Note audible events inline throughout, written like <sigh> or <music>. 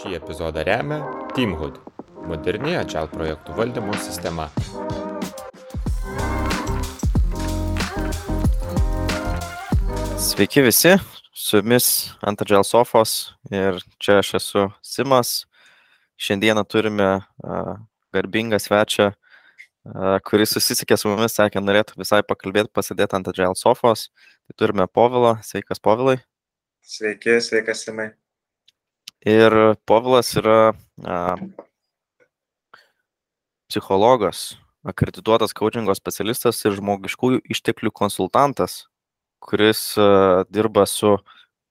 Šį epizodą remia Teamhood - moderni Agile projektų valdymo sistema. Sveiki visi, su jumis ant Agile sofos ir čia aš esu Simas. Šiandieną turime uh, garbingą svečią, uh, kuris susisikė su mumis, sakė, norėtų visai pakalbėti, pasidėti ant Agile sofos. Tai turime Povilą. Sveikas, Povilai. Sveiki, sveikas, Simai. Ir Povilas yra a, psichologas, akredituotas coachingo specialistas ir žmogiškųjų išteklių konsultantas, kuris a, dirba su,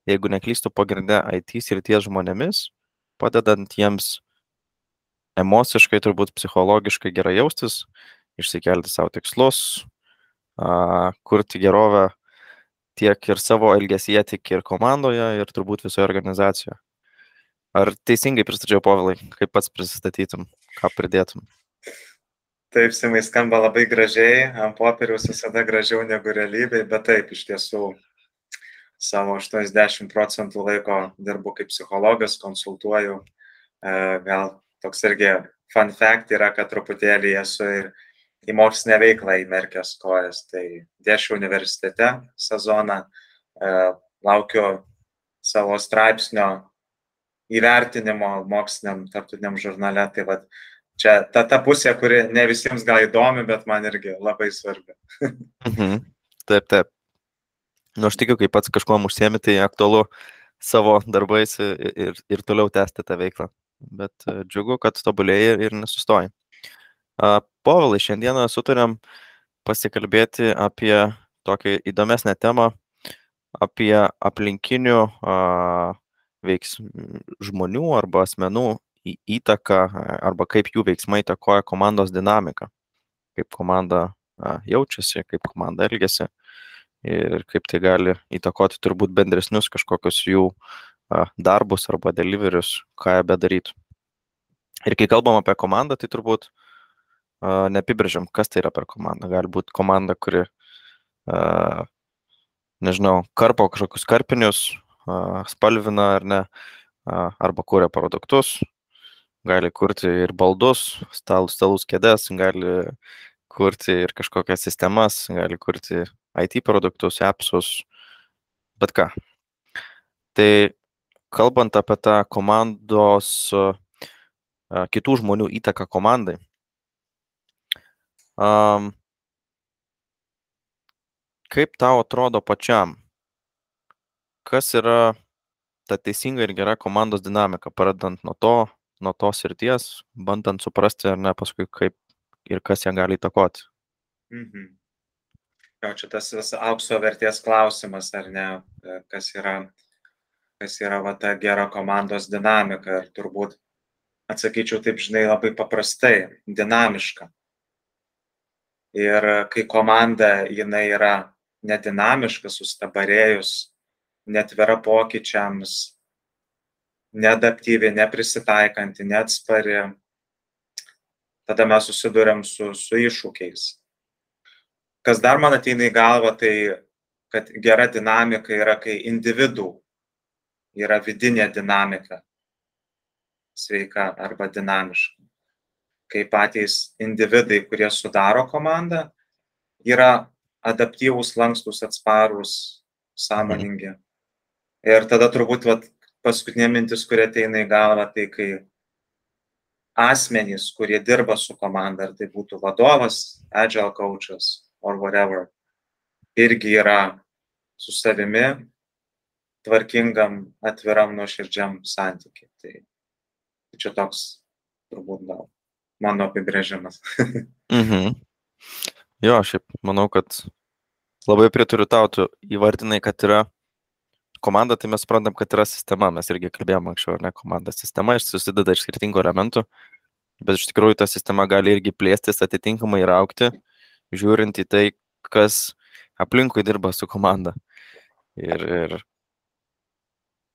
jeigu neklystu, pagrindę IT srities žmonėmis, padedant jiems emociškai, turbūt psichologiškai gerai jaustis, išsikelti savo tikslus, a, kurti gerovę tiek ir savo elgesyje, tiek ir komandoje, ir turbūt visoje organizacijoje. Ar teisingai pristačiau povilai, kaip pats pristatytum, ką pridėtum? Taip, Simai skamba labai gražiai, ant popieriaus visada gražiau negu realybėje, bet taip, iš tiesų savo 80 procentų laiko dirbu kaip psichologas, konsultuoju. E, gal toks irgi fun fact yra, kad truputėlį esu ir į mokslinę veiklą įmerkęs kojas. Tai dėšiu universitete sezoną, e, laukiu savo straipsnio įvertinimo moksliniam tarptautiniam žurnale. Tai va, čia ta, ta pusė, kuri ne visiems gal įdomi, bet man irgi labai svarbi. <laughs> mhm. Taip, taip. Nu, aš tikiu, kai pats kažkuo užsiemi, tai aktualu savo darbais ir, ir, ir toliau tęsti tą veiklą. Bet e, džiugu, kad tobulėjai ir nesustoji. Povilai, šiandieną sutarėm pasikalbėti apie tokią įdomesnę temą, apie aplinkinių veiks žmonių arba asmenų įtaką arba kaip jų veiksmai įtakoja komandos dinamiką, kaip komanda jaučiasi, kaip komanda elgesi ir kaip tai gali įtakoti turbūt bendresnius kažkokius jų darbus arba deliverius, ką jie bedarytų. Ir kai kalbam apie komandą, tai turbūt neapibrėžiam, kas tai yra per komandą. Gali būti komanda, kuri, nežinau, karpo kažkokius karpinius, spalvina ar ne, arba kūrė produktus, gali kurti ir baldus, stalus, stalus kėdės, gali kurti ir kažkokias sistemas, gali kurti IT produktus, appsus, bet ką. Tai kalbant apie tą komandos, kitų žmonių įtaką komandai, um, kaip tau atrodo pačiam, kas yra ta teisinga ir gera komandos dinamika, pradedant nuo to, nuo tos srities, bandant suprasti, ar ne, paskui kaip ir kas ją gali įtakoti. Mhm. Jo, čia tas aukso vertės klausimas, ar ne, e, kas yra, kas yra va, ta gera komandos dinamika. Ir turbūt atsakyčiau taip, žinai, labai paprastai, dinamiška. Ir kai komanda jinai yra nedinamiška, sustabarėjus, netvira pokyčiams, neadaptyvi, neprisitaikanti, neatspari, tada mes susidurėm su, su iššūkiais. Kas dar man ateina į galvą, tai kad gera dinamika yra, kai individų yra vidinė dinamika sveika arba dinamiška. Kai patys individai, kurie sudaro komandą, yra adaptyvūs, lankstus, atsparus, sąmoningi. Mhm. Ir tada turbūt vat, paskutinė mintis, kurie ateina į galvą, tai kai asmenys, kurie dirba su komanda, ar tai būtų vadovas, agile coachas or whatever, irgi yra su savimi tvarkingam, atviram, nuoširdžiam santykiai. Tai, tai čia toks turbūt gal mano apibrėžimas. <laughs> mhm. Jo, šiaip manau, kad labai pritariu tau, tu įvardinai, kad yra komanda, tai mes suprantam, kad yra sistema, mes irgi kalbėjome anksčiau, ne komanda sistema, susideda iš skirtingų elementų, bet iš tikrųjų ta sistema gali irgi plėstis atitinkamai ir aukti, žiūrint į tai, kas aplinkui dirba su komanda. Ir, ir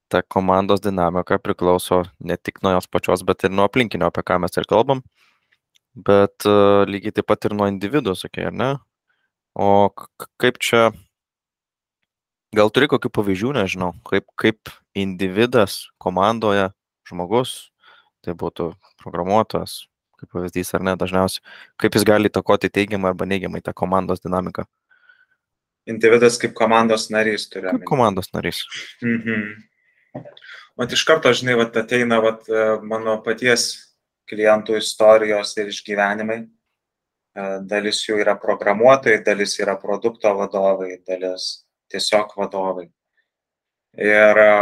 ta komandos dinamika priklauso ne tik nuo jos pačios, bet ir nuo aplinkinio, apie ką mes ir kalbam, bet uh, lygiai taip pat ir nuo individų, sakė, ar ne? O kaip čia Gal turi kokių pavyzdžių, nežinau, kaip, kaip individas komandoje žmogus, tai būtų programuotojas, kaip pavyzdys ar ne, dažniausiai, kaip jis gali įtakoti teigiamai arba neigiamai tą komandos dinamiką. Individas kaip komandos narys turi. Kaip komandos narys. Mhm. Mat iš karto, žinai, vat, ateina vat, e, mano paties klientų istorijos ir išgyvenimai. E, dalis jų yra programuotojai, dalis yra produkto vadovai, dalis tiesiog vadovai. Ir e,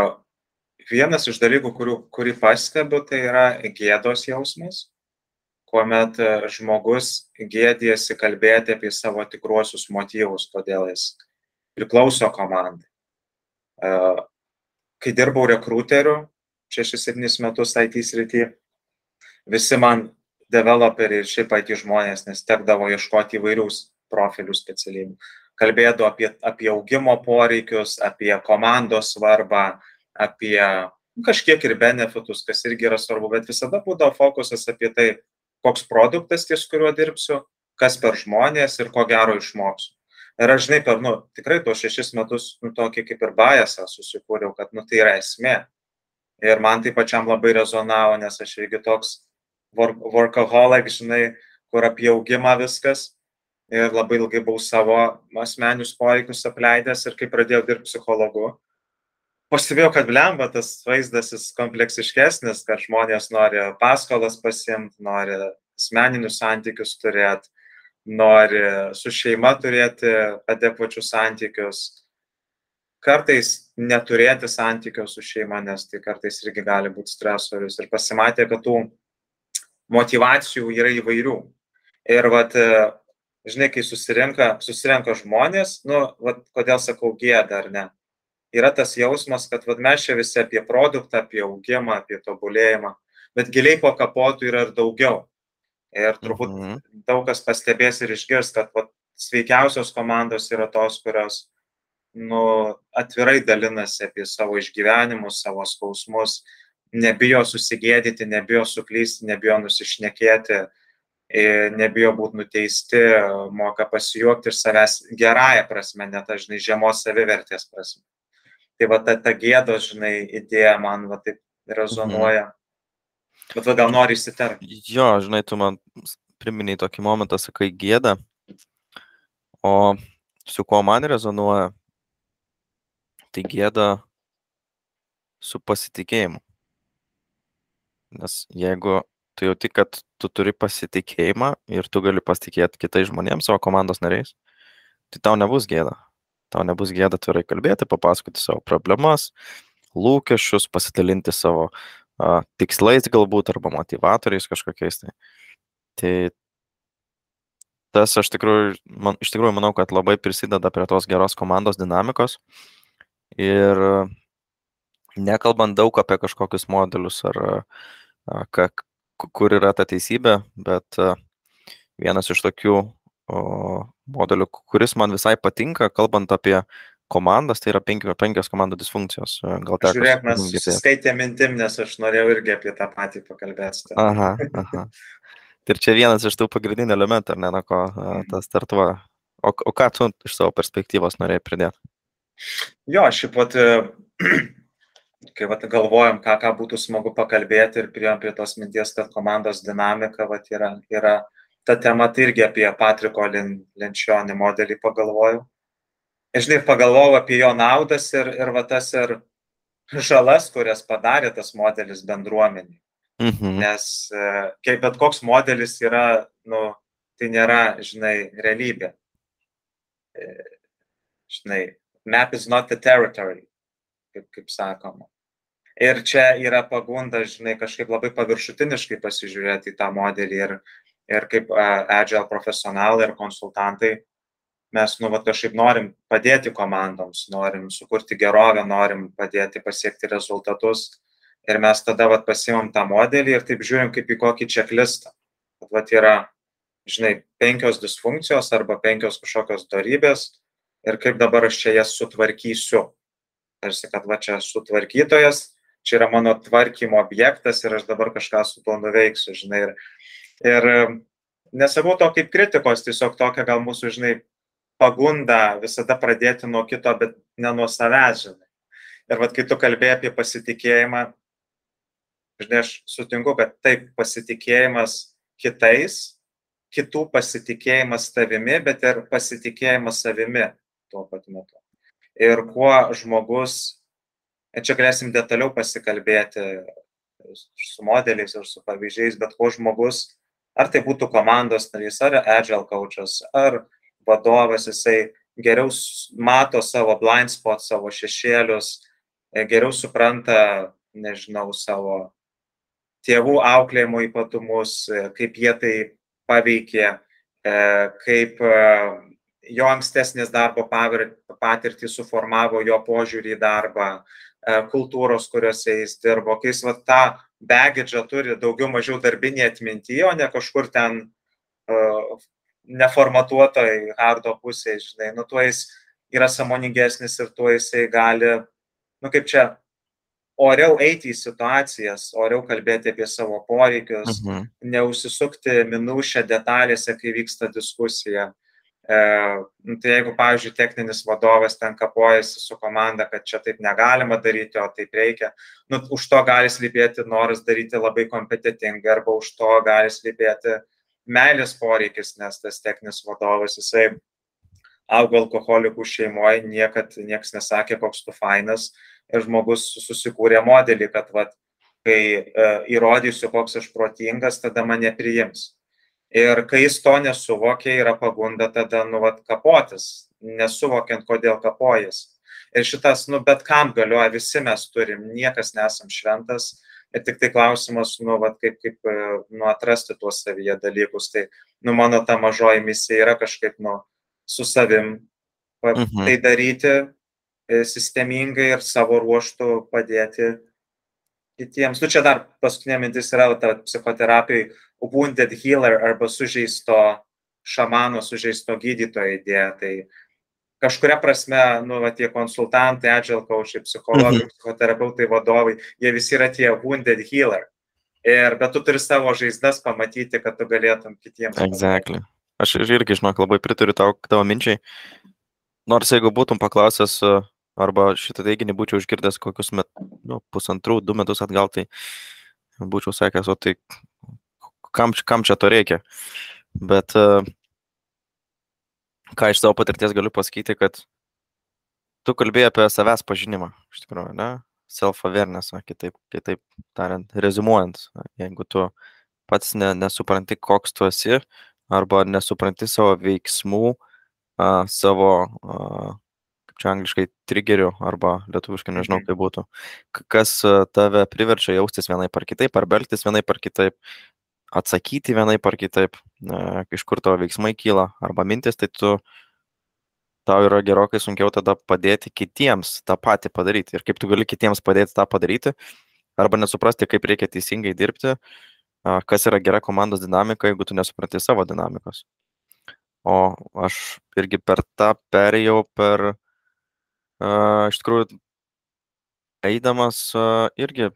vienas iš dalykų, kurių, kurį pastebiu, tai yra gėdos jausmas, kuomet žmogus gėdėsi kalbėti apie savo tikruosius motyvus, kodėl jis priklauso komandai. Kai dirbau rekrūteriu 6-7 metus IT srity, visi man developeriai ir šiaip IT žmonės, nes tekdavo ieškoti įvairius profilių specialybių. Kalbėdavo apie, apie augimo poreikius, apie komandos svarbą, apie kažkiek ir benefitus, kas irgi yra svarbu, bet visada būdavo fokusas apie tai, koks produktas ties kuriuo dirbsiu, kas per žmonės ir ko gero išmoksiu. Ir aš žinai, per, nu, tikrai tuos šešis metus, nu, tokį kaip ir biasą susikūriau, kad, nu, tai yra esmė. Ir man tai pačiam labai rezonavo, nes aš irgi toks workaholic, žinai, kur apie augimą viskas. Ir labai ilgai buvau savo asmenius poreikius apleidęs ir kai pradėjau dirbti psichologu, pastebėjau, kad blemba tas vaizdas jis kompleksiškesnis, kad žmonės nori paskolas pasimti, nori asmeninius santykius turėti, nori su šeima turėti adekvačius santykius. Kartais neturėti santykio su šeima, nes tai kartais irgi gali būti stresorius. Ir pasimatė, kad tų motivacijų yra įvairių. Ir vat, žinai, kai susirenka, susirenka žmonės, nu, vat, kodėl sakau gėda ar ne, yra tas jausmas, kad vat, mes čia visi apie produktą, apie augimą, apie tobulėjimą, bet giliai po kapotų yra ir daugiau. Ir turbūt mhm. daug kas pastebės ir išgirs, kad vat, sveikiausios komandos yra tos, kurios nu, atvirai dalinasi apie savo išgyvenimus, savo skausmus, nebijo susigėdyti, nebijo suklysti, nebijo nusišnekėti, nebijo būti nuteisti, moka pasijuokti ir savęs gerąją prasme, net dažnai žemos savivertės prasme. Tai va ta, ta gėdos, žinai, idėja man va taip rezonuoja. Mhm. Bet va, gal nori įsiterpti. Jo, žinai, tu man priminiai tokį momentą, sakai gėda, o su kuo man rezonuoja, tai gėda su pasitikėjimu. Nes jeigu tu jauti, kad tu turi pasitikėjimą ir tu gali pasitikėti kitais žmonėms, savo komandos nariais, tai tau nebus gėda. Tau nebus gėda atvirai kalbėti, papasakoti savo problemas, lūkesčius, pasidalinti savo a, tikslais galbūt arba motivatoriais kažkokiais. Tai, tai tas aš tikrųjų, man, iš tikrųjų manau, kad labai prisideda prie tos geros komandos dinamikos. Ir nekalbant daug apie kažkokius modelius ar a, ka, kur yra ta teisybė, bet a, vienas iš tokių modelių, kuris man visai patinka, kalbant apie komandas, tai yra penkios, penkios komandų disfunkcijos. Gal teko. Žiūrėk, mes skaitėm mintim, nes aš norėjau irgi apie tą patį pakalbėti. Aha, aha. Ir čia vienas iš tų pagrindinių elementų, ar ne, nuo ko mhm. tas startuoja. O, o ką tu iš savo perspektyvos norėjai pridėti? Jo, šiaip pat, <clears throat> kai vat, galvojam, ką, ką būtų smagu pakalbėti ir prie, prie tos minties, kad komandos dinamika vat, yra, yra ta tema, tai irgi apie Patriko Lenčionį modelį pagalvojau žinai, pagalvojau apie jo naudas ir, ir va tas ir žalas, kurias padarė tas modelis bendruomeniai. Mhm. Nes e, kaip bet koks modelis yra, nu, tai nėra, žinai, realybė. E, žinai, map is not the territory, kaip, kaip sakoma. Ir čia yra pagunda, žinai, kažkaip labai paviršutiniškai pasižiūrėti į tą modelį ir, ir kaip agile profesionalai ir konsultantai mes nu vat kažkaip norim padėti komandoms, norim sukurti gerovę, norim padėti pasiekti rezultatus. Ir mes tada vat pasimam tą modelį ir taip žiūrim kaip į kokį čeklistą. Vat yra, žinai, penkios disfunkcijos arba penkios kažkokios darybės ir kaip dabar aš čia jas sutvarkysiu. Tarsi, kad va čia sutvarkytojas, čia yra mano tvarkymo objektas ir aš dabar kažką su tuo nuveiksiu, žinai. Ir, ir nesakau to kaip kritikos, tiesiog tokia gal mūsų, žinai, pagunda visada pradėti nuo kito, bet ne nuo savęs, žinai. Ir vad, kai tu kalbėjai apie pasitikėjimą, Žinai, aš sutinku, kad taip pasitikėjimas kitais, kitų pasitikėjimas tavimi, bet ir pasitikėjimas savimi tuo pat metu. Ir kuo žmogus, čia galėsim detaliau pasikalbėti su modeliais ir su pavyzdžiais, bet kuo žmogus, ar tai būtų komandos narys, ar agile coachas, ar vadovas, jisai geriau mato savo blind spot, savo šešėlius, e, geriau supranta, nežinau, savo tėvų auklėjimo ypatumus, e, kaip jie tai paveikė, e, kaip jo ankstesnės darbo patirtį suformavo jo požiūrį į darbą, kultūros, kuriuose jis dirbo, kai jis va, tą bagidžą turi daugiau mažiau darbinį atmintį, o ne kažkur ten neformatuotoj hardo pusėje, žinai, nu tuo jis yra samoningesnis ir tuo jisai gali, nu kaip čia, oriau eiti į situacijas, oriau kalbėti apie savo poreikius, mhm. neusisukti minušę detalėse, kai vyksta diskusija. E, nu, tai jeigu, pavyzdžiui, techninis vadovas ten kapojasi su komanda, kad čia taip negalima daryti, o taip reikia, nu, už to gali slypėti noras daryti labai kompetitingai arba už to gali slypėti meilės poreikis, nes tas techninis vadovas, jisai augo alkoholikų šeimoje, niekad niekas nesakė, koks tu fainas ir žmogus susikūrė modelį, kad vat, kai e, įrodysiu, koks aš protingas, tada mane priims. Ir kai jis to nesuvokė, yra pagunda tada, nu, vat, kapotis, nesuvokiant, kodėl kapojas. Ir šitas, nu, bet kam galioja, visi mes turim, niekas nesam šventas, Ir tik tai klausimas, nu, vat, kaip, kaip e, nu, atrasti tuos savyje dalykus. Tai, nu, mano ta mažoji misija yra kažkaip, nu, su savim mhm. tai daryti e, sistemingai ir savo ruoštų padėti kitiems. Nu, čia dar paskutinė mintis yra ta psichoterapijai wounded healer arba sužeisto šamano, sužeisto gydytojo idėja. Tai kažkuria prasme, nu, va, tie konsultantai, agile coachai, psichologai, mhm. psichoterapeutai, vadovai, jie visi yra tie wounded healer. Ir bet tu turi savo žaizdas pamatyti, kad tu galėtum kitiems. Exactly. Aš irgi, žinok, labai pritariu tau, tavo minčiai. Nors jeigu būtum paklausęs, arba šitą teiginį būčiau išgirdęs kokius met, nu, pusantrų, du metus atgal, tai būčiau sakęs, o tai kam, kam čia to reikia. Bet uh, ką iš savo patirties galiu pasakyti, kad tu kalbėjai apie savęs pažinimą, iš tikrųjų, ne? Self-awareness, kitaip, kitaip tariant, rezumuojant, jeigu tu pats ne, nesupranti, koks tu esi, arba nesupranti savo veiksmų, a, savo, a, kaip čia angliškai, trigerių, arba lietuviškai nežinau, mhm. kaip būtų, kas tave priverčia jaustis vienai par kitaip, ar belgtis vienai par kitaip, atsakyti vienai par kitaip, iš kur tavo veiksmai kyla arba mintis, tai tu, tau yra gerokai sunkiau tada padėti kitiems tą patį padaryti. Ir kaip tu gali kitiems padėti tą padaryti, arba nesuprasti, kaip reikia teisingai dirbti, kas yra gera komandos dinamika, jeigu tu nesupranti savo dinamikos. O aš irgi per tą perėjau per, iš tikrųjų, eidamas irgi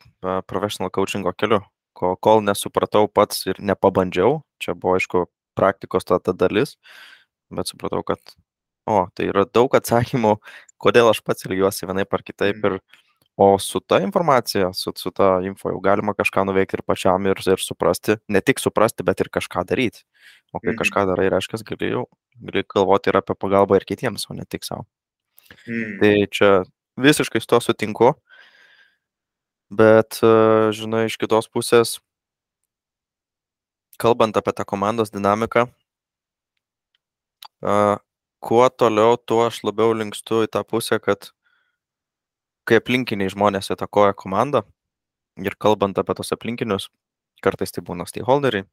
professional coachingo keliu ko, kol nesupratau pats ir nepabandžiau, čia buvo aišku praktikos ta, ta dalis, bet supratau, kad, o, tai yra daug atsakymų, kodėl aš pats ilgiuosi vienaip ar kitaip ir, o su ta informacija, su, su ta info jau galima kažką nuveikti ir pačiam ir, ir suprasti, ne tik suprasti, bet ir kažką daryti. O kai mhm. kažką darai, reiškia, gali, gali galvoti ir apie pagalbą ir kitiems, o ne tik savo. Mhm. Tai čia visiškai su to sutinku. Bet, e, žinai, iš kitos pusės, kalbant apie tą komandos dinamiką, kuo toliau, tuo aš labiau linkstu į tą pusę, kad kai aplinkiniai žmonės įtakoja komandą ir kalbant apie tos aplinkinius, kartais tai būna stakeholderiai,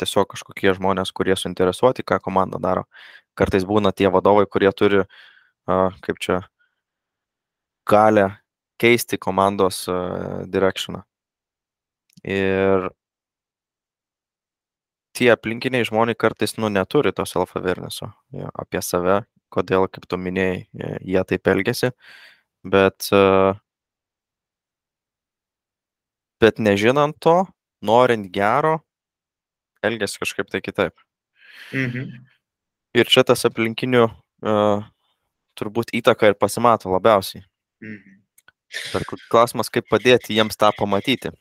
tiesiog kažkokie žmonės, kurie suinteresuoti, ką komanda daro. Kartais būna tie vadovai, kurie turi, kaip čia, galę keisti komandos direkšioną. Ir tie aplinkiniai žmonės kartais, nu, neturi to self-awarenesso apie save, kodėl, kaip tu minėjai, jie taip elgesi, bet, bet nežinant to, norint gero, elgesi kažkaip tai kitaip. Mhm. Ir čia tas aplinkinių uh, turbūt įtaka ir pasimato labiausiai. Mhm. Bet klausimas, kaip padėti jiems tą pamatyti.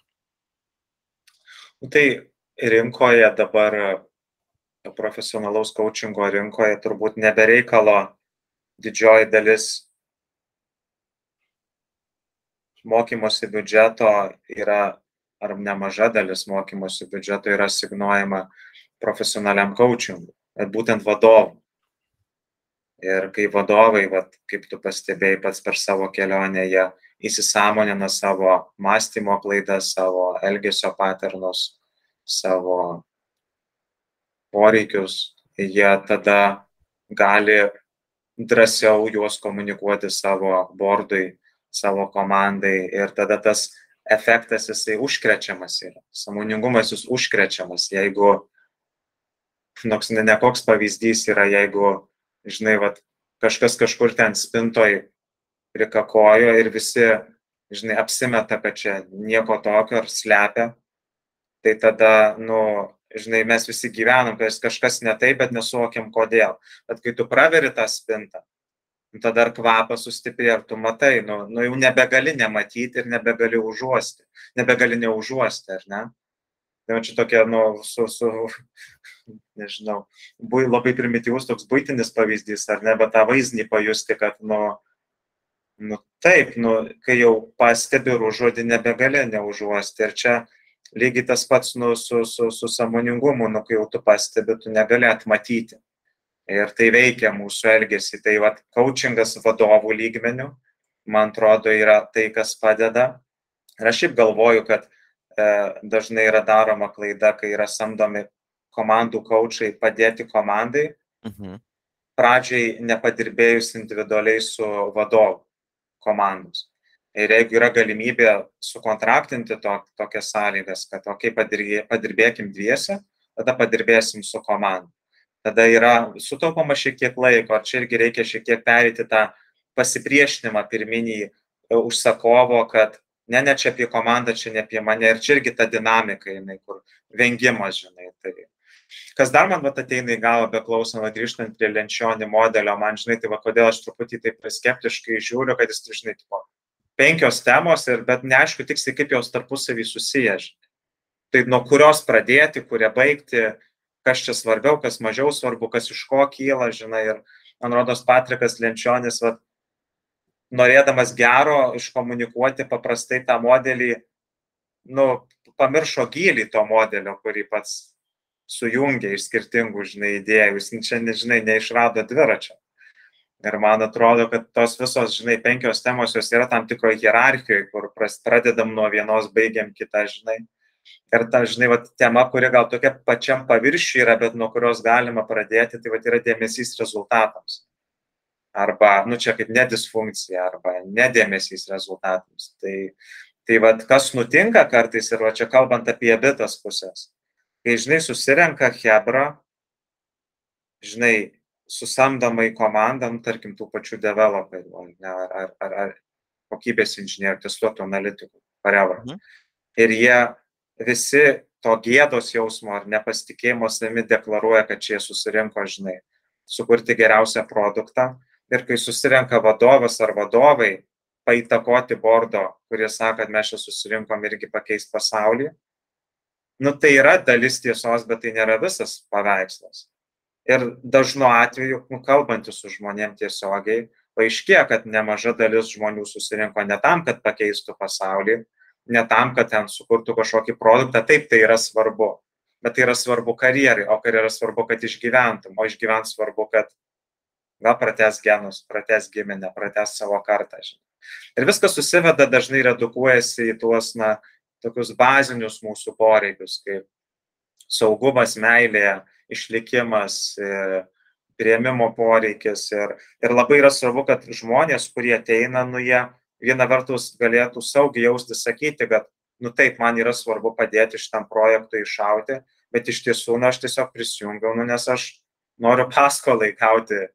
Nu, tai rinkoje dabar, profesionalaus coachingo rinkoje turbūt nebereikalo didžioji dalis mokymosi biudžeto yra, ar nemaža dalis mokymosi biudžeto yra signuojama profesionaliam coachingui, būtent vadovų. Ir kai vadovai, vat, kaip tu pastebėjai pats per savo kelionę, jie įsisamonina savo mąstymo klaidas, savo elgesio paternus, savo poreikius, jie tada gali drąsiau juos komunikuoti savo bordui, savo komandai ir tada tas efektas jisai užkrečiamas yra. Samoningumas jis užkrečiamas, jeigu, nors ne, ne koks pavyzdys yra, jeigu, žinai, vat, kažkas kažkur ten spintoj prikakojo ir visi, žinai, apsimeta, kad čia nieko tokio ar slepia, tai tada, nu, žinai, mes visi gyvenam, kad kažkas ne taip, bet nesuvokiam kodėl. Bet kai tu praveri tą spintą, Nu, tada ar kvapas sustiprėja, ar tu matai, nu, nu jau nebegali nematyti ir nebegali užuosti, nebegali neužuosti, ar ne? Tai čia tokia, nu, su, su <laughs> nežinau, bui, labai primityvus toks būtinis pavyzdys, ar ne, bet tą vaizdinį pajusti, kad, nu, nu taip, nu, kai jau pastebi ir užuodį, nebegali neužuosti. Ir čia lygiai tas pats, nu, su, su, su samoningumu, nu, kai jau tu pastebi, tu negali atmatyti ir tai veikia mūsų elgesį. Tai vad, coachingas vadovų lygmenių, man atrodo, yra tai, kas padeda. Ir aš šiaip galvoju, kad e, dažnai yra daroma klaida, kai yra samdomi komandų coachai padėti komandai, mhm. pradžiai nepadirbėjus individualiai su vadovu komandos. Ir jeigu yra galimybė sukontraktinti to, tokias sąlygas, kad, okay, padirbėkim dviese, tada padirbėsim su komanda tada yra sutaupama šiek tiek laiko, ar čia irgi reikia šiek tiek perėti tą pasipriešinimą pirminį e, užsakovo, kad ne, ne čia apie komandą, čia ne apie mane ir čia irgi ta dinamika, jinai, kur vengimas, žinai. Tai kas dar man vat, ateina į galvą, beklausant, grįžtant prie lenčionį modelio, man žinai, tai va kodėl aš truputį taip skeptiškai žiūriu, kad jis, žinai, tipo, penkios temos, ir, bet neaišku tiksliai, kaip jos tarpusavį susiję. Tai nuo kurios pradėti, kurią baigti, kas čia svarbiau, kas mažiau svarbu, kas iš ko kyla, žinai. Ir man rodos Patrikas Lenčionis, vat, norėdamas gero iškomunikuoti paprastai tą modelį, nu, pamiršo gilį to modelio, kurį pats sujungė iš skirtingų, žinai, idėjų. Jis čia, nežinai, neišrado dviračio. Ir man atrodo, kad tos visos, žinai, penkios temos jos yra tam tikroje hierarchijoje, kur pradedam nuo vienos, baigiam kitą, žinai. Ir ta, žinai, va, tema, kuri gal tokia pačiam paviršiui yra, bet nuo kurios galima pradėti, tai va, yra dėmesys rezultatams. Arba, nu čia kaip nedisfunkcija, arba nedėmesys rezultatams. Tai, tai va, kas nutinka kartais ir va čia kalbant apie abitas pusės. Kai, žinai, susirenka Hebra, žinai, susamdomai komandam, tarkim, tų pačių developerių, ar, ar, ar, ar kokybės inžinierių, testuotų analitikų, whatever. Mhm. Ir jie visi to gėdos jausmo ar nepasitikėjimo savimi deklaruoja, kad čia susirinko, žinai, sukurti geriausią produktą. Ir kai susirenka vadovas ar vadovai, paįtakoti bordo, kurie sako, kad mes čia susirinkom irgi pakeis pasaulį, nu tai yra dalis tiesos, bet tai nėra visas paveikslas. Ir dažnu atveju, nu, kalbantys su žmonėm tiesiogiai, paaiškėja, kad nemaža dalis žmonių susirinko ne tam, kad pakeistų pasaulį, ne tam, kad ten sukurtų kažkokį produktą, taip tai yra svarbu, bet tai yra svarbu karjerai, o karjerai yra svarbu, kad išgyventum, o išgyvent svarbu, kad gal prates genus, prates giminę, prates savo kartą. Žinai. Ir viskas susiveda dažnai redukuojasi į tuos, na, tokius bazinius mūsų poreikius, kaip saugumas, meilė, išlikimas, e, prieimimo poreikis. Ir, ir labai yra svarbu, kad žmonės, kurie ateina, nu jie viena vertus galėtų saugiai jausti sakyti, kad, nu taip, man yra svarbu padėti šitam projektui iššauti, bet iš tiesų, nu aš tiesiog prisijungiau, nu nes aš noriu <laughs> paskolai gauti,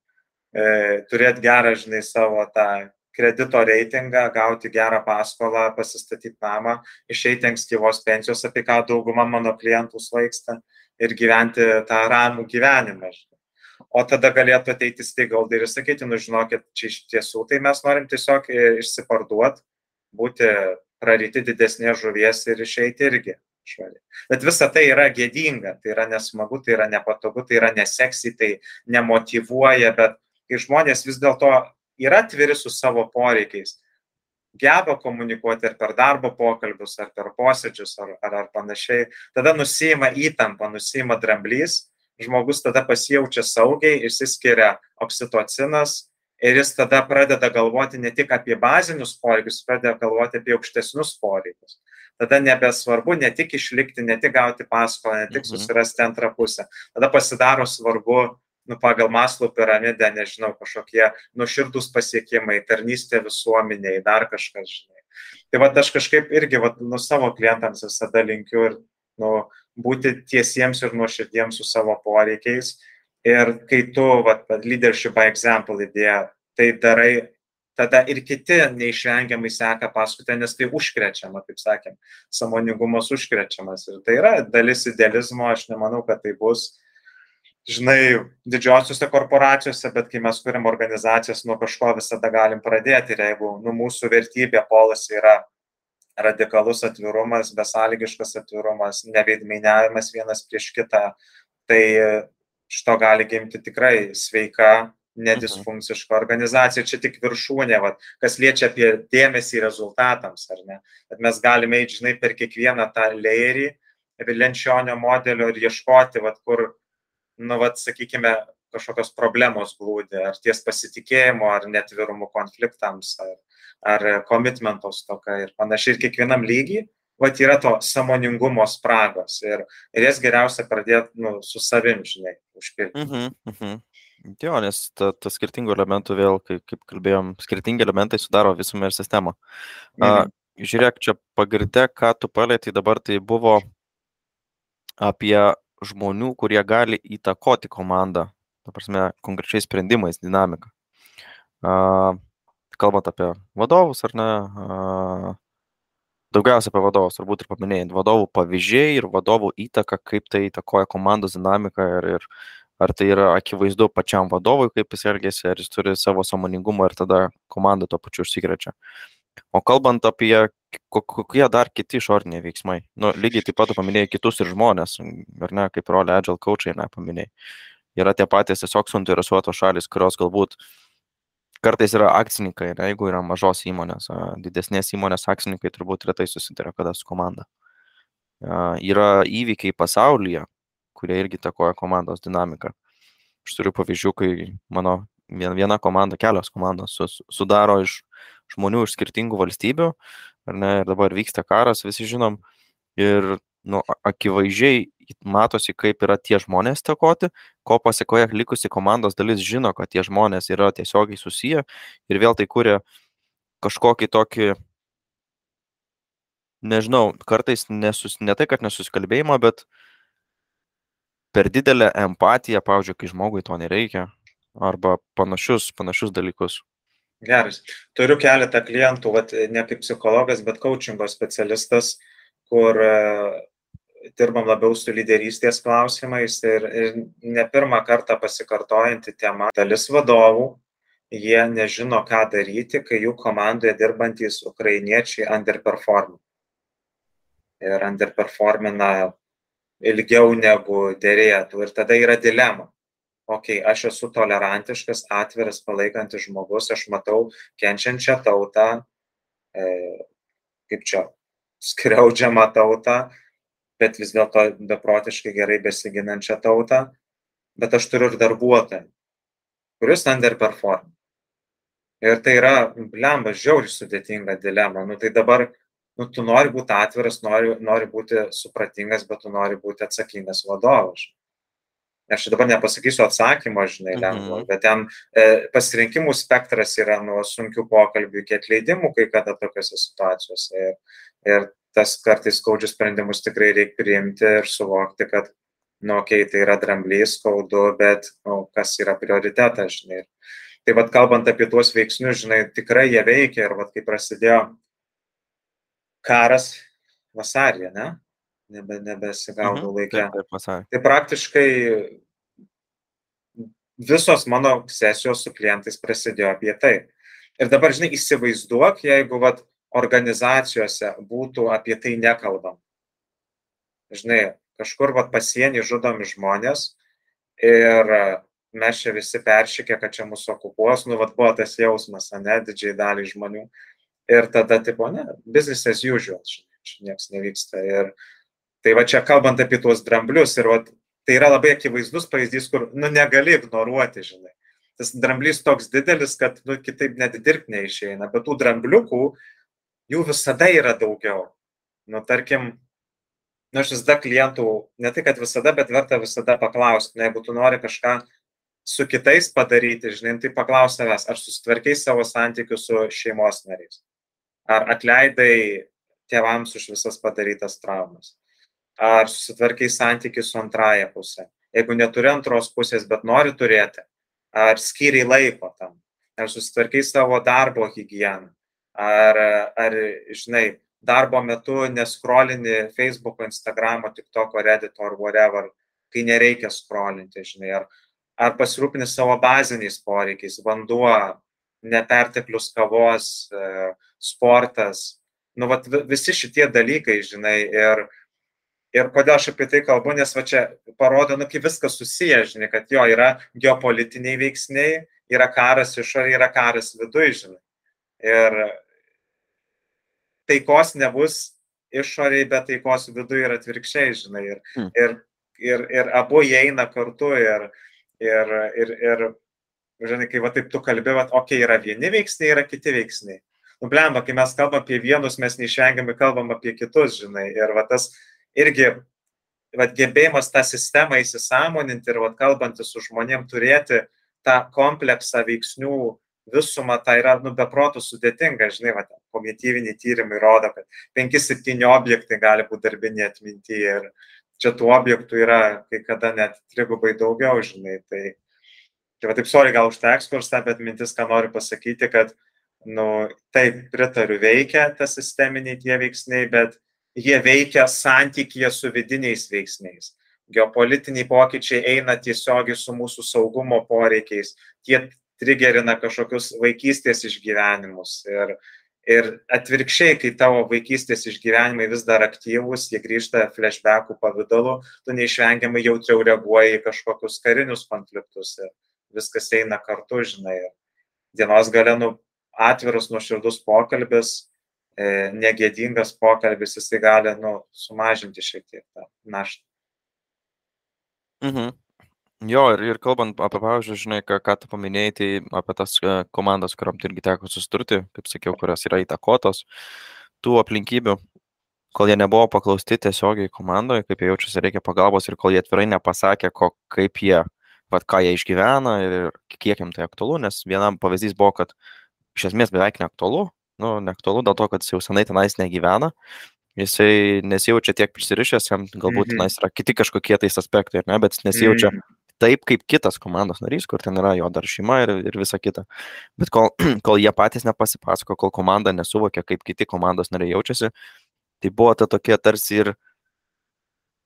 e, turėti gerą, žinai, savo tą kredito reitingą, gauti gerą paskolą, pasistatyti namą, išeiti ankstyvos pensijos, apie ką dauguma mano klientų svaigsta ir gyventi tą ramų gyvenimą. O tada galėtų ateiti stakeholder ir sakyti, nu žinokit, čia iš tiesų tai mes norim tiesiog e, išsiparduoti, būti praryti didesnės žuvies ir išeiti irgi. švariai. Bet visa tai yra gėdinga, tai yra nesmagu, tai yra nepatogu, tai yra neseksi, tai nemotivuoja, bet kai žmonės vis dėlto yra atviri su savo poreikiais, geba komunikuoti ar per darbo pokalbius, ar per posėdžius, ar, ar, ar panašiai, tada nusima įtampa, nusima dramblys, žmogus tada pasijaučia saugiai, išsiskiria oksitocinas, ir jis tada pradeda galvoti ne tik apie bazinius poreikius, pradeda galvoti apie aukštesnius poreikius. Tada nebesvarbu ne tik išlikti, ne tik gauti paskolą, ne tik Mhm. susirasti antrą pusę. Tada pasidaro svarbu, nu, pagal Maslo piramidę, nežinau, kažkokie nuširdus pasiekimai, tarnystė visuomeniai, dar kažkas, žinai. Tai va aš kažkaip irgi, va, nu, savo klientams visada linkiu ir, nu, būti tiesiems ir nuoširdiems su savo poreikiais Ir kai tu, vat, leadership by example idėja, tai darai, tada ir kiti neišvengiamai seka paskutę, nes tai užkrečiama, taip sakėm, samoningumas užkrečiamas. Ir tai yra dalis idealizmo, aš nemanau, kad tai bus, žinai, didžiosiuose korporacijose, bet kai mes kuriam organizacijas, nuo kažko visada galim pradėti. Ir jeigu nu, mūsų vertybė, polas yra radikalus atvirumas, besąlygiškas atvirumas, neveidmainiavimas vienas prieš kitą, tai iš to gali gimti tikrai sveika, nedisfunkciška organizacija. Čia tik viršūnė, vat, kas liečia apie dėmesį rezultatams, ar ne. Bet mes galime eiti, žinai, per kiekvieną tą leirį Vilenčionio modelio ir ieškoti, vat, kur, nu, vat, sakykime, kažkokios problemos glūdi, ar ties pasitikėjimo, ar netvirumų konfliktams, ar, ar komitmento stoka ir panašiai. Ir kiekvienam lygiai vat yra to samoningumo spragos ir, ir jas geriausia pradėti nu, su savim, žinai, užpildyti. Mhm, mhm. Jo, nes ta, ta skirtingų elementų vėl, kaip, kaip kalbėjom, skirtingi elementai sudaro visumą ir sistemą. A, Mhm. žiūrėk, čia pagrindė, ką tu palėtai dabar, tai buvo apie žmonių, kurie gali įtakoti komandą, ta prasme, konkrečiais sprendimais, dinamiką. Kalbant apie vadovus, ar ne, daugiausia apie vadovus, turbūt ir paminėjai, vadovų pavyzdžiai ir vadovų įtaka, kaip tai įtakoja komandos dinamiką ir, ir ar tai yra akivaizdu pačiam vadovui, kaip jis elgėsi, ar jis turi savo samoningumą ir tada komanda to pačiu užsikrečia. O kalbant apie kokie dar kiti išoriniai veiksmai, nu, lygiai taip pat paminėjai kitus ir žmonės, ar ne, kaip rolė agile coachai, ne, paminėjai. Yra tie patys tiesiog suinteresuotos šalis, kurios galbūt kartais yra akcininkai, ne, jeigu yra mažos įmonės, didesnės įmonės akcininkai turbūt retai susiduria kada su komanda. Yra įvykiai pasaulyje, kurie irgi takoja komandos dinamiką. Aš turiu pavyzdžių, kai mano vien- viena komanda, kelios komandos sudaro iš žmonių iš skirtingų valstybių, ar ne, ir dabar vyksta karas, visi žinom, ir nu, akivaizdžiai matosi, kaip yra tie žmonės takoti, ko pasiekoje likusi komandos dalis žino, kad tie žmonės yra tiesiogiai susiję ir vėl tai kuria kažkokį tokį, nežinau, kartais nesus, ne tai, kad nesusikalbėjimą, bet per didelę empatiją, pavyzdžiui, kai žmogui to nereikia, arba panašius, panašius dalykus. Geras. Turiu keletą klientų, vat, ne kaip psichologas, bet coachingo specialistas, kur e, dirbam labiau su lyderystės klausimais ir, ir ne pirmą kartą pasikartojanti tema. Dalis vadovų, jie nežino, ką daryti, kai jų komandoje dirbantys ukrainiečiai underperformina. Ir underperformina ilgiau negu dėrėtų. Ir tada yra dilema okei, okay, aš esu tolerantiškas, atviras, palaikantis žmogus, aš matau kenčiančią tautą, e, kaip čia, skriaudžiamą tautą, bet vis dėlto beprotiškai gerai besiginančią tautą, bet aš turiu ir darbuotoją, kuris underperform. Ir tai yra, blemba, žiauriai sudėtinga dilema. Nu, tai dabar, nu, tu nori būti atviras, nori, nori būti supratingas, bet tu nori būti atsakingas vadovas. Aš dabar nepasakysiu atsakymo, žinai, lengvo, Mhm. bet ten e, pasirinkimų spektras yra nuo sunkių pokalbių iki atleidimų, kai kada tokiuose situacijose. Ir, ir tas kartais skaudžius sprendimus tikrai reikia priimti ir suvokti, kad, nu, okei, okay, tai yra dramblys, skaudu, bet, nu, kas yra prioritetas, žinai. Tai vad kalbant apie tuos veiksnius, žinai, tikrai jie veikia ir vad kai prasidėjo karas vasarį, ne? Nebe, nebesigaudau Mhm, laikę. Taip, taip. Tai praktiškai visos mano sesijos su klientais prasidėjo apie tai. Ir dabar, žinai, įsivaizduok, jeigu vat, organizacijose būtų apie tai nekalbam. žinai, kažkur vat pasienį žudomi žmonės ir mes čia visi peršykė, kad čia mūsų okupuos, nu, vat buvo tas jausmas, ne, didžiai daliai žmonių. Ir tada, tipo, ne, business as usual, čia niekas nevyksta. Ir tai va čia kalbant apie tuos dramblius, ir va, tai yra labai akivaizdus pavyzdys, kur, nu, negali ignoruoti, žinai. Tas dramblys toks didelis, kad, nu, kitaip net dirbti neišeina, bet tų drambliukų, jų visada yra daugiau. Nu, tarkim, nu, aš visada klientų, ne tai, kad visada, bet verta visada paklausti, nu, jeigu tu nori kažką su kitais padaryti, žinai, tai paklaus savęs, ar susitvarkiai savo santykius su šeimos nariais, ar atleidai tėvams už visas padarytas traumas, ar susitvarkiai santykius su antraja pusė. Jeigu neturi antros pusės, bet nori turėti, ar skyriai laiko tam, ar susitvarkiai savo darbo higieną, ar, ar žinai, darbo metu neskrolini Facebook'o, Instagram'o, TikTok'o, Reddit'o ar whatever, kai nereikia skrolinti, žinai, ar, ar pasirūpini savo baziniais poreikiais, vanduo, neperteklius kavos, e, sportas, nu, vat, visi šitie dalykai, žinai, ir, ir kodėl aš apie tai kalbu, nes va čia parodo, nu, kaip viskas susiję, žinai, kad jo yra geopolitiniai veiksniai, yra karas išorė, yra karas viduje, žinai. Ir taikos nebus išoriai, bet taikos viduje ir atvirkščiai, žinai. Ir, hmm. ir, ir, ir abu jie eina kartu ir, Ir, ir, ir žinai, kai va taip tu kalbėjai, okei, okay, yra vieni veiksniai, yra kiti veiksniai. Nublemba, kai mes kalbam apie vienus, mes neišvengiamai kalbam apie kitus, žinai. Ir va tas irgi, va gebėjimas tą sistemą įsisamoninti ir va kalbantys su žmonėm turėti tą kompleksą veiksnių visumą, tai yra, nu, beprotų sudėtinga, žinai, va, kognityviniai tyrimai rodo, kad 5-7 objektai gali būti darbinė atminti ir, čia tų objektų yra kai kada net trigubai daugiau, žinai. Tai, tai va taip, sorry gal už tą ekskursą, bet mintis, ką noriu pasakyti, kad, nu, taip, pritariu, veikia tas sisteminiai tie veiksniai, bet jie veikia santykėje su vidiniais veiksniais. Geopolitiniai pokyčiai eina tiesiogiai su mūsų saugumo poreikiais, tie trigerina kažkokius vaikystės išgyvenimus. Ir, Ir atvirkščiai, kai tavo vaikystės išgyvenimai vis dar aktyvūs, jie grįžta flashbackų pavydalu, tu neišvengiamai jautriau reaguoji į kažkokius karinius konfliktus ir viskas eina kartu, žinai. Dienos gale, nu, atviras, nuoširdus pokalbis, negėdingas pokalbis, jisai gali, nu, sumažinti šiek tiek tą naštą. Mhm. Jo, ir, ir kalbant apie, pavyzdžiui, žinai, ką, ką tu paminėjai, tai apie tas e, komandas, kuriam irgi teko susidurti, kaip sakiau, kurios yra įtakotos tų aplinkybių, kol jie nebuvo paklausti tiesiogiai komandoje, kaip jie jaučiasi, reikia pagalbos ir kol jie atvirai nepasakė, ko, kaip jie, vad ką jie išgyvena ir kiek jam tai aktualu, nes vienam pavyzdys buvo, kad iš esmės beveik neaktualu, nu, neaktualu dėl to, kad jis jau senai tenais negyvena, jisai nesijaučia tiek prisirišęs, jam galbūt mm -hmm. tenais yra kiti kažkokie tais aspektai, ne, bet jis nesijaučia mm -hmm taip kaip kitas komandos narys, kur ten yra jo dar šeima ir, ir visa kita. Bet kol, <clears throat> kol jie patys nepasipasako, kol komanda nesuvokia, kaip kiti komandos nariai jaučiasi, tai buvo ta tokia tarsi ir,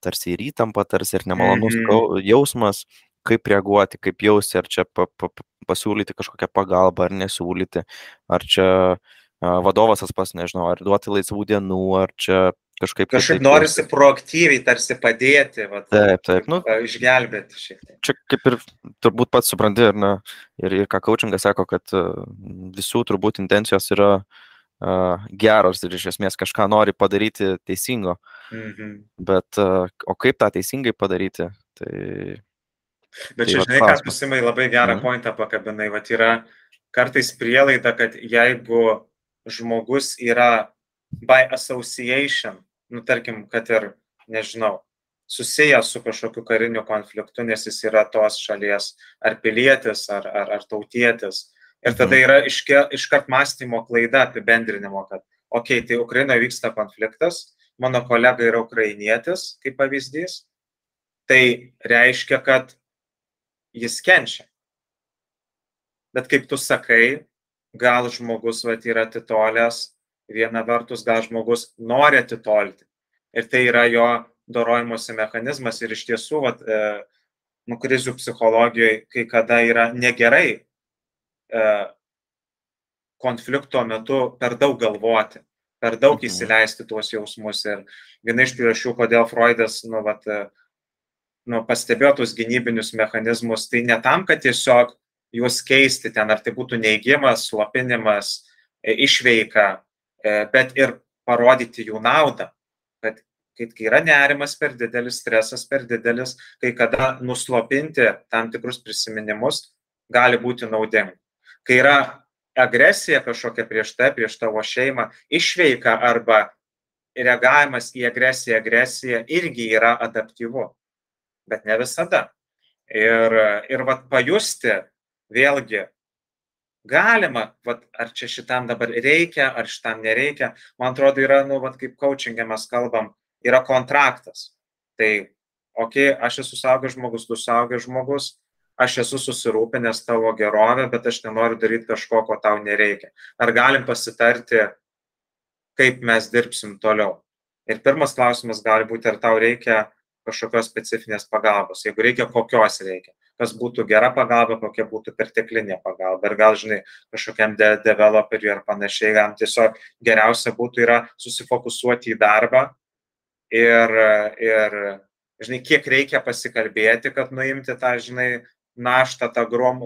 tarsi ir įtampa, tarsi ir nemalonus mm -hmm. jausmas, kaip reaguoti, kaip jausti, ar čia pa, pa, pasiūlyti kažkokią pagalbą, ar nesiūlyti, ar čia vadovas tas pas, nežinau, ar duoti laisvų dienų, ar čia kažkaip. Kažkaip norisi proaktyviai tarsi padėti, vat, taip, taip, nu, išgelbėti šiek tiek. Čia kaip ir turbūt pats supranti, ir, na, ir, ir ką coachingas sako, kad visų turbūt intencijos yra uh, geros ir iš esmės kažką nori padaryti teisingo. Mhm. Bet uh, o kaip tą teisingai padaryti? Tai, Bet tai čia, žinai, ką tu simai labai gerą mhm. pointą pakabinai, va yra kartais prielaida, kad jeigu žmogus yra by association, nu, tarkim, kad ir, nežinau, susijęs su kažkokiu kariniu konfliktu, nes jis yra tos šalies ar pilietis, ar, ar, ar tautietis. Ir tada mhm. yra iškart mąstymo klaida apibendrinimo, kad, okei, okay, tai Ukrainoje vyksta konfliktas, mano kolega yra ukrainietis, kaip pavyzdys, tai reiškia, kad jis kenčia. Bet kaip tu sakai, gal žmogus vat, yra atitolęs viena vertus gal žmogus nori atitolti ir tai yra jo dorojimosi mechanizmas ir iš tiesų, vat, e, nu, krizių psichologijoje kai kada yra negerai e, konflikto metu per daug galvoti. per daug Mhm. įsileisti tuos jausmus. Ir viena iš priežasčių, kodėl Freudas, nu, vat, nu, pastebėjo tuos gynybinius mechanizmus, tai ne tam, kad tiesiog juos keisti ten, ar tai būtų neigimas, slopinimas, e, išveika, e, bet ir parodyti jų naudą. Kad kai yra nerimas per didelis, stresas per didelis, kai kada nuslopinti tam tikrus prisiminimus gali būti naudinga. Kai yra agresija kažkokia prieš tai, prieš tavo šeimą, išveika arba reagavimas į agresiją, agresiją irgi yra adaptyvu, bet ne visada. Ir, ir vat pajusti vėlgi, galima, vat, ar čia šitam dabar reikia, ar šitam nereikia, man atrodo, yra, nu, vat, kaip coachingė mes kalbam, yra kontraktas. Tai, okei, okay, aš esu saugęs žmogus, tu saugęs žmogus, aš esu susirūpinęs tavo gerovę, bet aš nenoriu daryti kažko, ko tau nereikia. Ar galim pasitarti, kaip mes dirbsim toliau? Ir pirmas klausimas gali būti, ar tau reikia kažkokios specifinės pagalbos. Jeigu reikia, kokios reikia. Kas būtų gera pagalba, kokia būtų perteklinė pagalba. Ir gal, žinai, kažkokiam de developeriui ar panašiai, jam tiesiog geriausia būtų yra susifokusuoti į darbą ir, ir žinai, kiek reikia pasikalbėti, kad nuimti tą, žinai, naštą, tą, grom,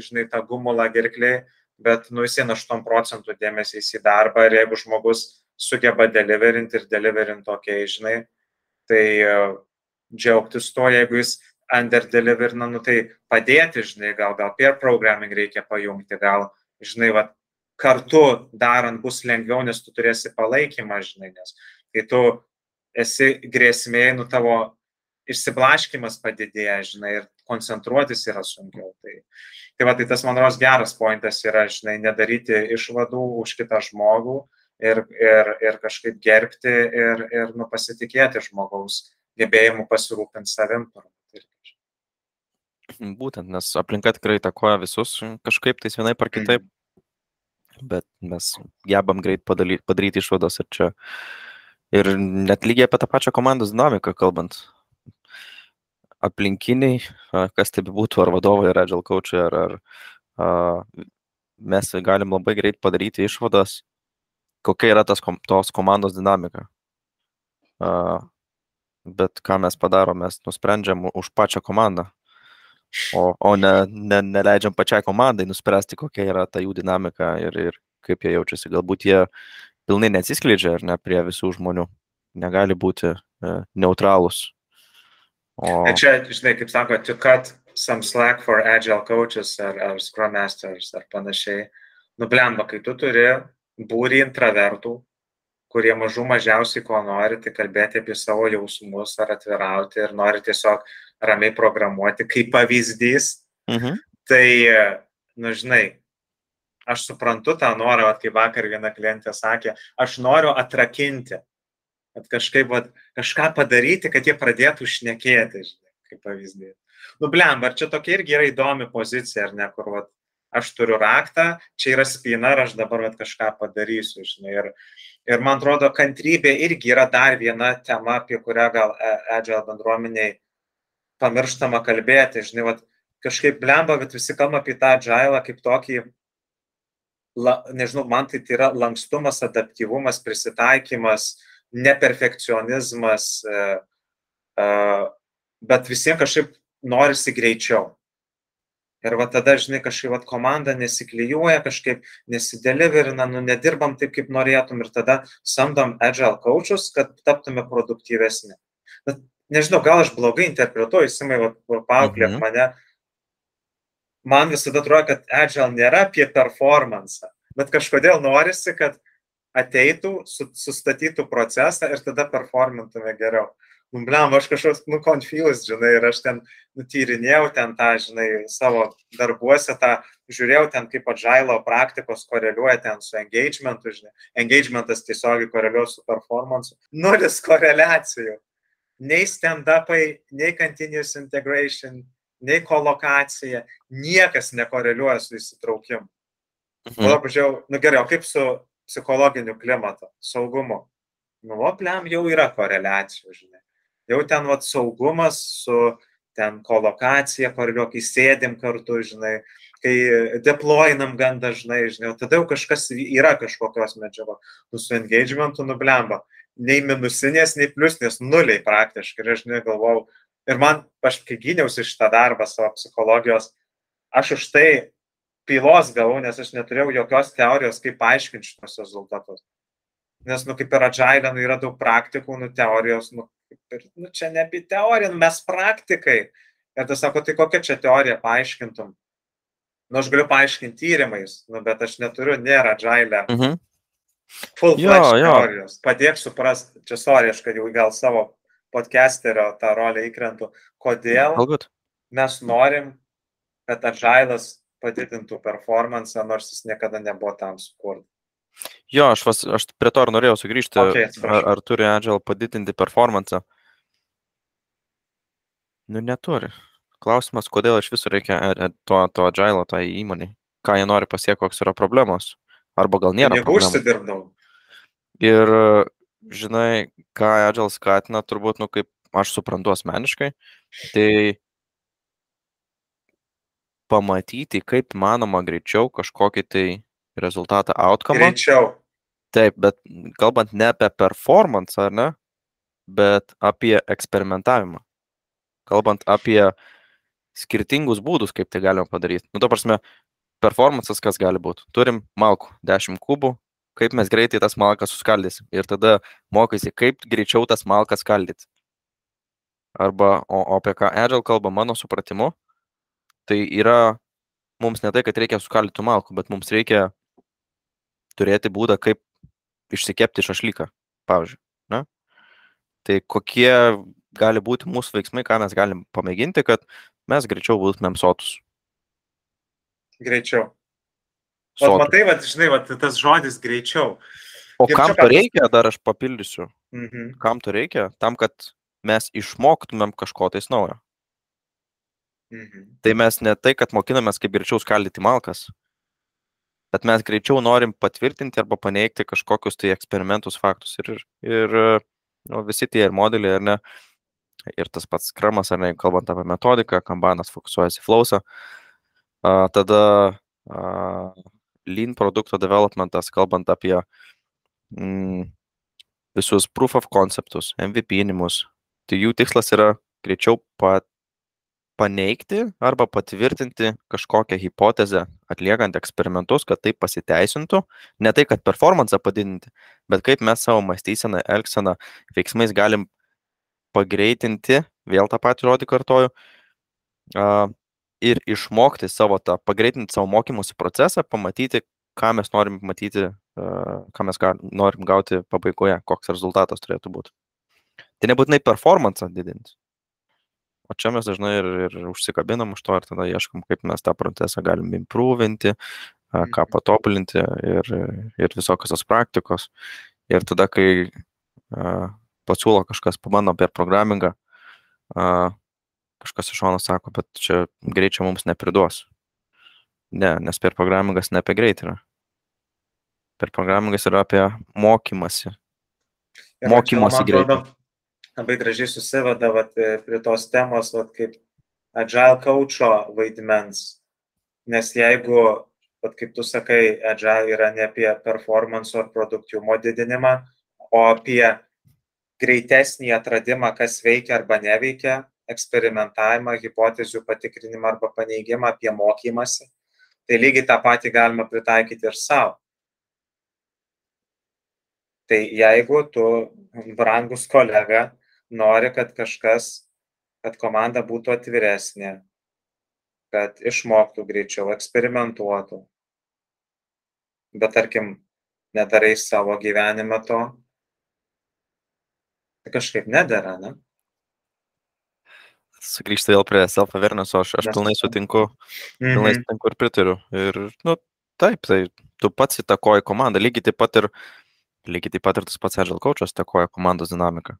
žinai, tą gumulą gerkliai, bet nu vis 8 procentų dėmesys į darbą ir jeigu žmogus sugeba deliverinti ir deliverinti tokiai, žinai, tai uh, džiaugtis to, jeigu jis under deliverina, nu tai padėti, žinai, gal, gal peer programming reikia pajungti, gal, žinai, va, kartu darant bus lengviau, nes tu turėsi palaikymą, žinai, nes kai tu esi grėsmėje, nu tavo išsiblaškimas padidėja, žinai, ir koncentruotis yra sunkiau. Tai, tai va, tai tas, man rodos, geras pointas yra, žinai, nedaryti išvadų už kitą žmogų ir, ir, ir kažkaip gerbti ir, ir nu, pasitikėti žmogaus gebėjimu pasirūpinti savim. Būtent, nes aplinka tikrai takoja visus kažkaip tais vienai par kitaip, bet mes gebam greit padaryti, padaryti išvadas ir čia. Ir net lygiai apie tą pačią komandos dinamiką kalbant. Aplinkiniai, kas tai būtų, ar vadovai, ar agile coachai, ar, ar a, mes galim labai greit padaryti išvadas, kokia yra tas, tos komandos dinamika. A, bet ką mes padarom, mes nusprendžiam už pačią komandą, o, o ne, ne, neleidžiam pačiai komandai nuspręsti, kokia yra ta jų dinamika ir, ir kaip jie jaučiasi. Galbūt jie pilnai neatsiskleidžia ar ne prie visų žmonių, negali būti e, neutralūs. O... Čia, žinai, kaip sako, to cut some slack for agile coaches ar, ar scrum masters ar panašiai. Nublemba, kai tu turi būrį intravertų, kurie mažų mažiausiai ko nori, tai kalbėti apie savo jausmus ar atvirauti ir nori tiesiog ramiai programuoti kaip pavyzdys. Mhm. Tai, nu žinai, aš suprantu tą norą, at, kaip vakar viena klientė sakė, aš noriu atrakinti, kad kažkaip, at, kažką padaryti, kad jie pradėtų šnekėti, žinai, kaip pavyzdys. Nu, blem, ar čia tokia irgi yra įdomi pozicija, ar ne, kur, at, aš turiu raktą, čia yra spina ir aš dabar at, kažką padarysiu, žinai. Ir, ir man atrodo, kantrybė irgi yra dar viena tema, apie kurią gal Agile bendruomeniai pamirštama kalbėti, žinai, vat, kažkaip blemba, bet visi kalba apie tą Agile kaip tokį la, nežinau, man tai, tai yra lankstumas, adaptyvumas, prisitaikymas, neperfekcionizmas, e, e, bet visiems kažkaip norisi greičiau. Ir va tada, žinai, kažkaip va, komanda nesiklyjuoja, kažkaip nesideliverina, nu, nedirbam taip, kaip norėtum ir tada samdom agile coachus, kad taptume produktyvesni. Bet nežinau, gal aš blogai interpretuoju, Simai, paauklėk mhm. mane, man visada atrodo, kad agile nėra apie performance, bet kažkodėl norisi, kad ateitų, sustatytų procesą ir tada performintume geriau. Nu, blem, aš kažkoks, nu, confused, žinai, ir aš ten nutyrinėjau ten tą, žinai, savo darbuose, tą žiūrėjau ten, kaip agilo praktikos koreliuoja ten su engagementu, žinai. Engagementas tiesiogiai koreliuoja su performance. Nulis koreliacijų. Nei stand-upai, nei continuous integration, nei kolokacija, niekas nekoreliuoja su įsitraukimu. Mhm. Tada pažiūrėjau, nu gerai, o kaip su psichologiniu klimatu, saugumu? Nu, opliam jau yra koreliacijų, žinai. Jau ten vat saugumas su ten kolokacija, koreliuoja, kai sėdim kartu, žinai, kai deployinam gan dažnai, žinai, tada jau kažkas yra kažkokios medžiagos, nu su engagementu nublemba. Nei minusinės, nei pliusinės, nuliai praktiškai. Ir aš negalvojau, ir man, aš kai gyniausi šitą darbą savo psichologijos, aš už tai pylos gavau, nes aš neturėjau jokios teorijos, kaip paaiškinti šitos rezultatus. Nes, nu, kaip ir agile, nu, yra daug praktikų, nu, teorijos, nu, ir, nu, čia ne apie teoriją, nu, mes praktikai. Ir tas sako, tai kokia čia teorija paaiškintum? Nu, aš galiu paaiškinti tyrimais, nu, bet aš neturiu, nėra agile. Mhm. Full Jo, fledged jo. teorijos. Padėk suprasti, čia sorry, aš kad jau gal savo podcasterio tą rolę įkrentu, kodėl Galbūt. mes norim, kad agilas padidintų performance, nors jis niekada nebuvo tam sukurtas. Jo, aš, vas, aš prie to ir norėjau sugrįžti. Atsiprašau. ar, ar turi Agile padidinti performance? Nu, neturi. Klausimas, kodėl iš viso reikia e- e- to, to Agile tai įmonai? Ką jie nori pasiekti, kokios yra problemos? Arba gal nėra. Jeigu užsidirbdavau. Ir žinai, ką Agile skatina, turbūt, nu, kaip aš suprantu asmeniškai, tai pamatyti, kaip manoma greičiau kažkokį tai rezultatą, outcome. Greičiau. Taip, bet kalbant ne apie performance, ar ne, bet apie eksperimentavimą. Kalbant apie skirtingus būdus, kaip tai galima padaryti. Nu, to prasme, performances kas gali būti. Turim malkų, 10 kubų, kaip mes greitai tas malkas suskaldysim. Ir tada mokaisi, kaip greičiau tas malkas skaldyti. Arba, o, o apie ką Agile kalba, mano supratimu, tai yra mums ne tai, kad reikia suskaldytų malkų, bet mums reikia turėti būdą, kaip išsikepti šašlyką, pavyzdžiui. Ne? Tai kokie gali būti mūsų veiksmai, ką mes galim pamėginti, kad mes greičiau būtumėm sotus. Greičiau. O matai, va, žinai, va, tas žodis greičiau. O ir kam čia to reikia, dar aš papildysiu. Mhm. Kam to reikia? Tam, kad mes išmoktumėm kažko tais naujo. Mhm. Tai mes ne tai, kad mokinamės, kaip greičiau skaldyti malkas, bet mes greičiau norim patvirtinti arba paneigti kažkokius tai eksperimentus, faktus. Ir, ir nu, visi tie ir modeliai, ar ne, ir tas pats kramas, ar ne, kalbant apie metodiką, kambanas fokusuojasi į flausą. A, tada lean produkto developmentas, kalbant apie mm, visus proof of conceptus, MVP-nimus. Tai jų tikslas yra greičiau pat paneigti arba patvirtinti kažkokią hipotezę, atliekant eksperimentus, kad tai pasiteisintų. Ne tai, kad performance padidinti, bet kaip mes savo mąstyseną, elgseną, veiksmais galim pagreitinti, vėl tą patį žodį kartoju, a, ir išmokti savo tą, pagreitinti savo mokymosi procesą, pamatyti, ką mes norim matyti, a, ką mes norim gauti pabaigoje, koks rezultatas turėtų būti. Tai nebūtinai performance didinti. O čia mes dažnai ir, ir užsikabinam už to ir tada ieškom, kaip mes tą procesą galim improvinti, a, ką Mhm. patobulinti ir, ir visokios tos praktikos. Ir tada, kai a, pasiūlo kažkas, pabando per programingą, kažkas iš šono sako, bet čia greičio mums nepriduos. Ne, nes per programingas ne apie greitį yra. Per programingas yra apie mokymasi. Ir Mokymosi atrodo, Labai gražiai susiveda vat, e, prie tos temos, vat, kaip agile coacho vaidmens. Nes jeigu, vat, kaip tu sakai, agile yra ne apie performance ar produktyvumo didinimą, o apie greitesnį atradimą, kas veikia arba neveikia, eksperimentavimą, hipotezių patikrinimą arba paneigimą, apie mokymasi, tai lygiai tą patį galima pritaikyti ir savo. Tai jeigu tu, brangus kolega, nori, kad kažkas, kad komanda būtų atviresnė, kad išmoktų greičiau, eksperimentuotų, bet tarkim, nedarai savo gyvenime to, tai kažkaip nedara, ne? Sugrįžti vėl prie self-awareness, aš, aš pilnai sutinku, pilnai Mhm. sutinku ir pritariu. Ir, nu, taip, tai tu pats įtakoji komandą, lygiai taip pat ir, lygiai taip pat ir tas pats Agile coachas įtakoja komandos dinamiką.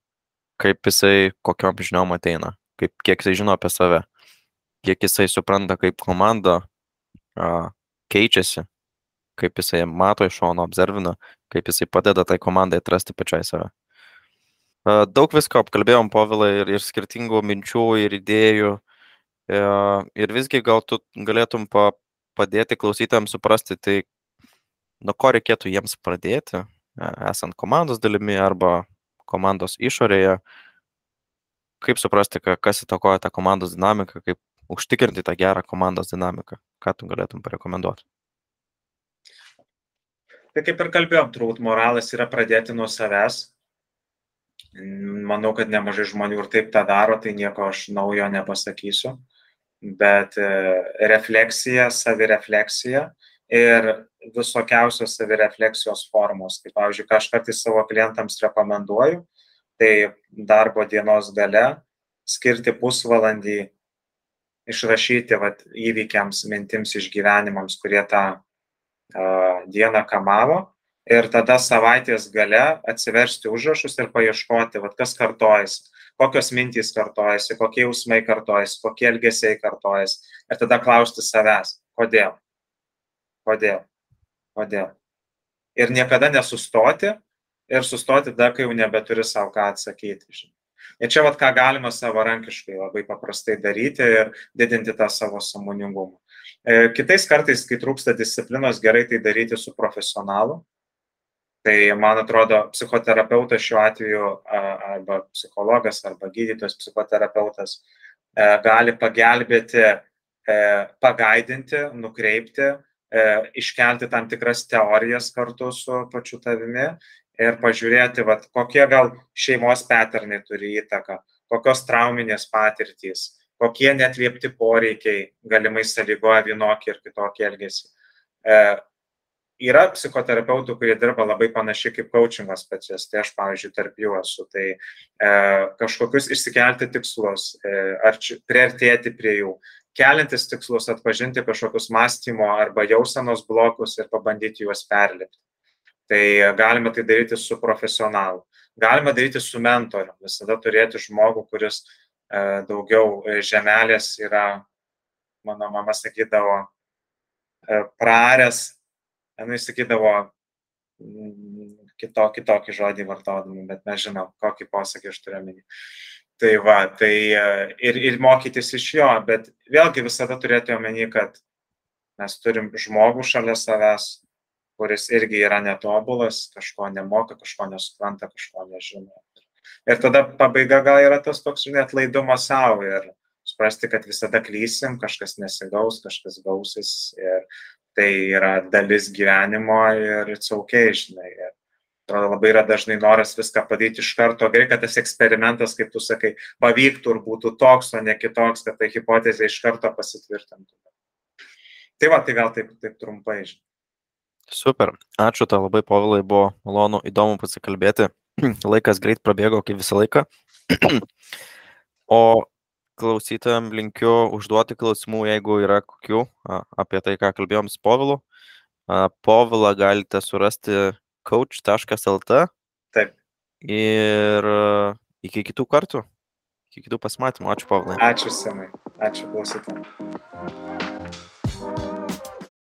Kaip jisai, kokiam žiniom ateina, kaip, kiek jisai žino apie save, kiek jisai supranta, kaip komanda a, keičiasi, kaip jisai mato iš šono, observina, kaip jisai padeda tai komandai atrasti pačiai save. Daug visko apkalbėjom, Povilai, ir, ir skirtingų minčių, ir idėjų. E, Ir visgi gal tu galėtum pa, padėti klausytėms suprasti, tai nuo ko reikėtų jiems pradėti, e, esant komandos dalimi arba komandos išorėje, kaip suprasti, ka- kas įtakoja tą komandos dinamiką, kaip užtikrinti tą gerą komandos dinamiką, ką tu galėtum parekomenduoti. Tai kaip ir kalbėjom, turbūt moralas yra pradėti nuo savęs. Manau, kad nemažai žmonių ir taip tą daro, tai nieko aš naujo nepasakysiu. Bet e, refleksija, savirefleksija ir visokiausios savirefleksijos formos. Kaip pavyzdžiui, ką aš kartais savo klientams rekomenduoju, tai darbo dienos gale skirti pusvalandį išrašyti vat, įvykiams, mintims, išgyvenimams, kurie tą uh, dieną kamavo. Ir tada savaitės gale atsiversti užrašus ir paieškoti, vat, kas kartojasi, kokios mintys kartojasi, kokie jausmai kartojasi, kokie elgesiai kartojasi. Ir tada klausti savęs, kodėl. Kodėl. Kodėl. Ir niekada nesustoti ir sustoti tada, kai jau nebeturi savo ką atsakyti. Žinai. Ir čia vat ką galima savarankiškai labai paprastai daryti ir didinti tą savo samoningumą. E, Kitais kartais, kai trūksta disciplinos, gerai tai daryti su profesionalu. Tai man atrodo, psichoterapeutas šiuo atveju arba psichologas arba gydytojas psichoterapeutas e, gali pagelbėti, e, pagaidinti, nukreipti, e, iškelti tam tikras teorijas kartu su pačiu tavimi ir pažiūrėti, vat, kokie gal šeimos paternai turi įtaką, kokios trauminės patirtys, kokie netliepti poreikiai galimai sąlygoja vienokį ir kitokį elgesį. Yra psichoterapeutų, kurie dirba labai panašiai kaip coachingo specialistai, aš, pavyzdžiui, tarp jų esu, tai e, kažkokius išsikelti tikslus, e, ar priartėti prie jų, kelintis tikslus, atpažinti kažkokius mąstymo arba jausenos blokus ir pabandyti juos perlipti. Tai galime tai daryti su profesionalu. Galima daryti su mentoriu. Visada turėti žmogų, kuris e, daugiau e, žemelės yra, mano mama sakydavo, e, praręs, nu, jis sakydavo mm, kito, kitokį žodį vartodami, bet mes žinom, kokį posakį aš turiu omeny. Tai va, tai e, ir, ir mokytis iš jo, bet vėlgi visada turėti omeny, kad mes turim žmogų šalia savęs, kuris irgi yra netobulas, kažko nemoka, kažko nesupranta, kažko nežino. Ir tada pabaiga gal yra tas toks net laidumo savo ir suprasti, kad visada klysim, kažkas nesigaus, kažkas gausis ir tai yra dalis gyvenimo ir it's ok, žinai. Ir atrodo, labai yra dažnai noras viską padaryti iš karto. Gerai, kad tas eksperimentas, kaip tu sakai, pavyktų ir būtų toks, o ne kitoks, kad ta hipotezė iš karto pasitvirtintų. Tai va, tai gal taip, taip trumpai. žinai. Super. Ačiū tau labai, Povilai, buvo malonu, įdomu pasikalbėti. <clears throat> Laikas greit prabėgo, kaip visą laiką. <clears throat> O klausytojams linkiu užduoti klausimų, jeigu yra kokių apie tai, ką kalbėjom su Povilu. Povilą galite surasti coach.lt Taip. ir a, iki kitų kartų, iki kitų pasimatymų. Ačiū, Povilai. Ačiū, Simai. Ačiū klausytam.